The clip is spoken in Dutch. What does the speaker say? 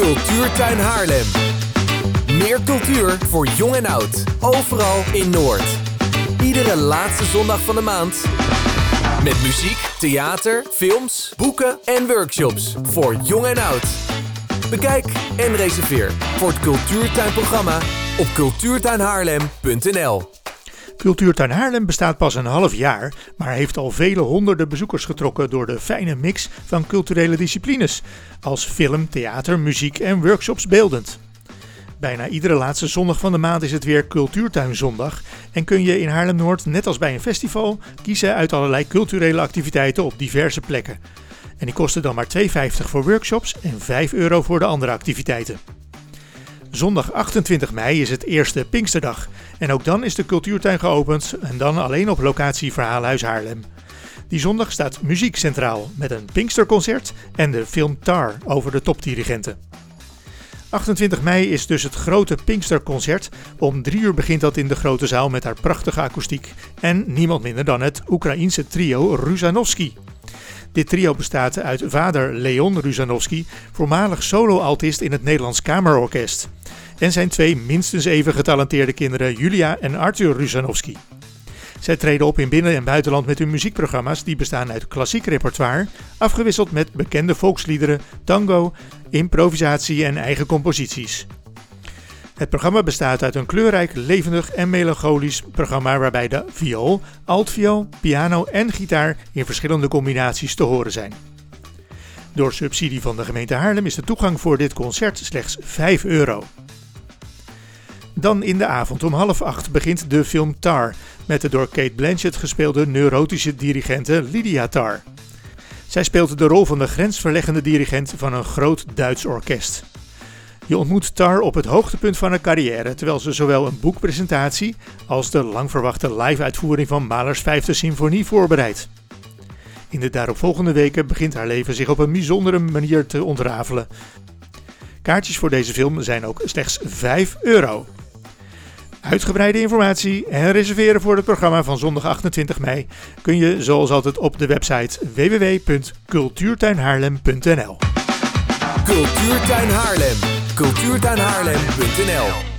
Cultuurtuin Haarlem. Meer cultuur voor jong en oud. Overal in Noord. Iedere laatste zondag van de maand. Met muziek, theater, films, boeken en workshops. Voor jong en oud. Bekijk en reserveer voor het Cultuurtuinprogramma op cultuurtuinhaarlem.nl. Cultuurtuin Haarlem bestaat pas een half jaar, maar heeft al vele honderden bezoekers getrokken door de fijne mix van culturele disciplines, als film, theater, muziek en workshops beeldend. Bijna iedere laatste zondag van de maand is het weer Cultuurtuinzondag en kun je in Haarlem-Noord, net als bij een festival, kiezen uit allerlei culturele activiteiten op diverse plekken. En die kosten dan maar 2,50 voor workshops en 5 euro voor de andere activiteiten. Zondag 28 mei is het eerste Pinksterdag. En ook dan is de cultuurtuin geopend en dan alleen op locatie Verhaalhuis Haarlem. Die zondag staat muziek centraal met een Pinksterconcert en de film Tar over de topdirigenten. 28 mei is dus het grote Pinksterconcert. Om drie uur begint dat in de grote zaal met haar prachtige akoestiek en niemand minder dan het Oekraïense trio Ruzanovski. Dit trio bestaat uit vader Leon Ruzanovski, voormalig solo-altist in het Nederlands Kamerorkest. En zijn twee minstens even getalenteerde kinderen Julia en Arthur Ruzanovski. Zij treden op in binnen- en buitenland met hun muziekprogramma's die bestaan uit klassiek repertoire, afgewisseld met bekende volksliederen, tango, improvisatie en eigen composities. Het programma bestaat uit een kleurrijk, levendig en melancholisch programma waarbij de viool, altviool, piano en gitaar in verschillende combinaties te horen zijn. Door subsidie van de gemeente Haarlem is de toegang voor dit concert slechts 5 euro. Dan in de avond om half acht begint de film Tar met de door Kate Blanchett gespeelde neurotische dirigente Lydia Tar. Zij speelt de rol van de grensverleggende dirigent van een groot Duits orkest. Je ontmoet Tar op het hoogtepunt van haar carrière, terwijl ze zowel een boekpresentatie als de lang verwachte live-uitvoering van Mahlers Vijfde Symfonie voorbereidt. In de daaropvolgende weken begint haar leven zich op een bijzondere manier te ontrafelen. Kaartjes voor deze film zijn ook slechts 5 euro. Uitgebreide informatie en reserveren voor het programma van zondag 28 mei kun je zoals altijd op de website www.cultuurtuinhaarlem.nl. Cultuurtuin Haarlem. Cultuurtuinhaarlem.nl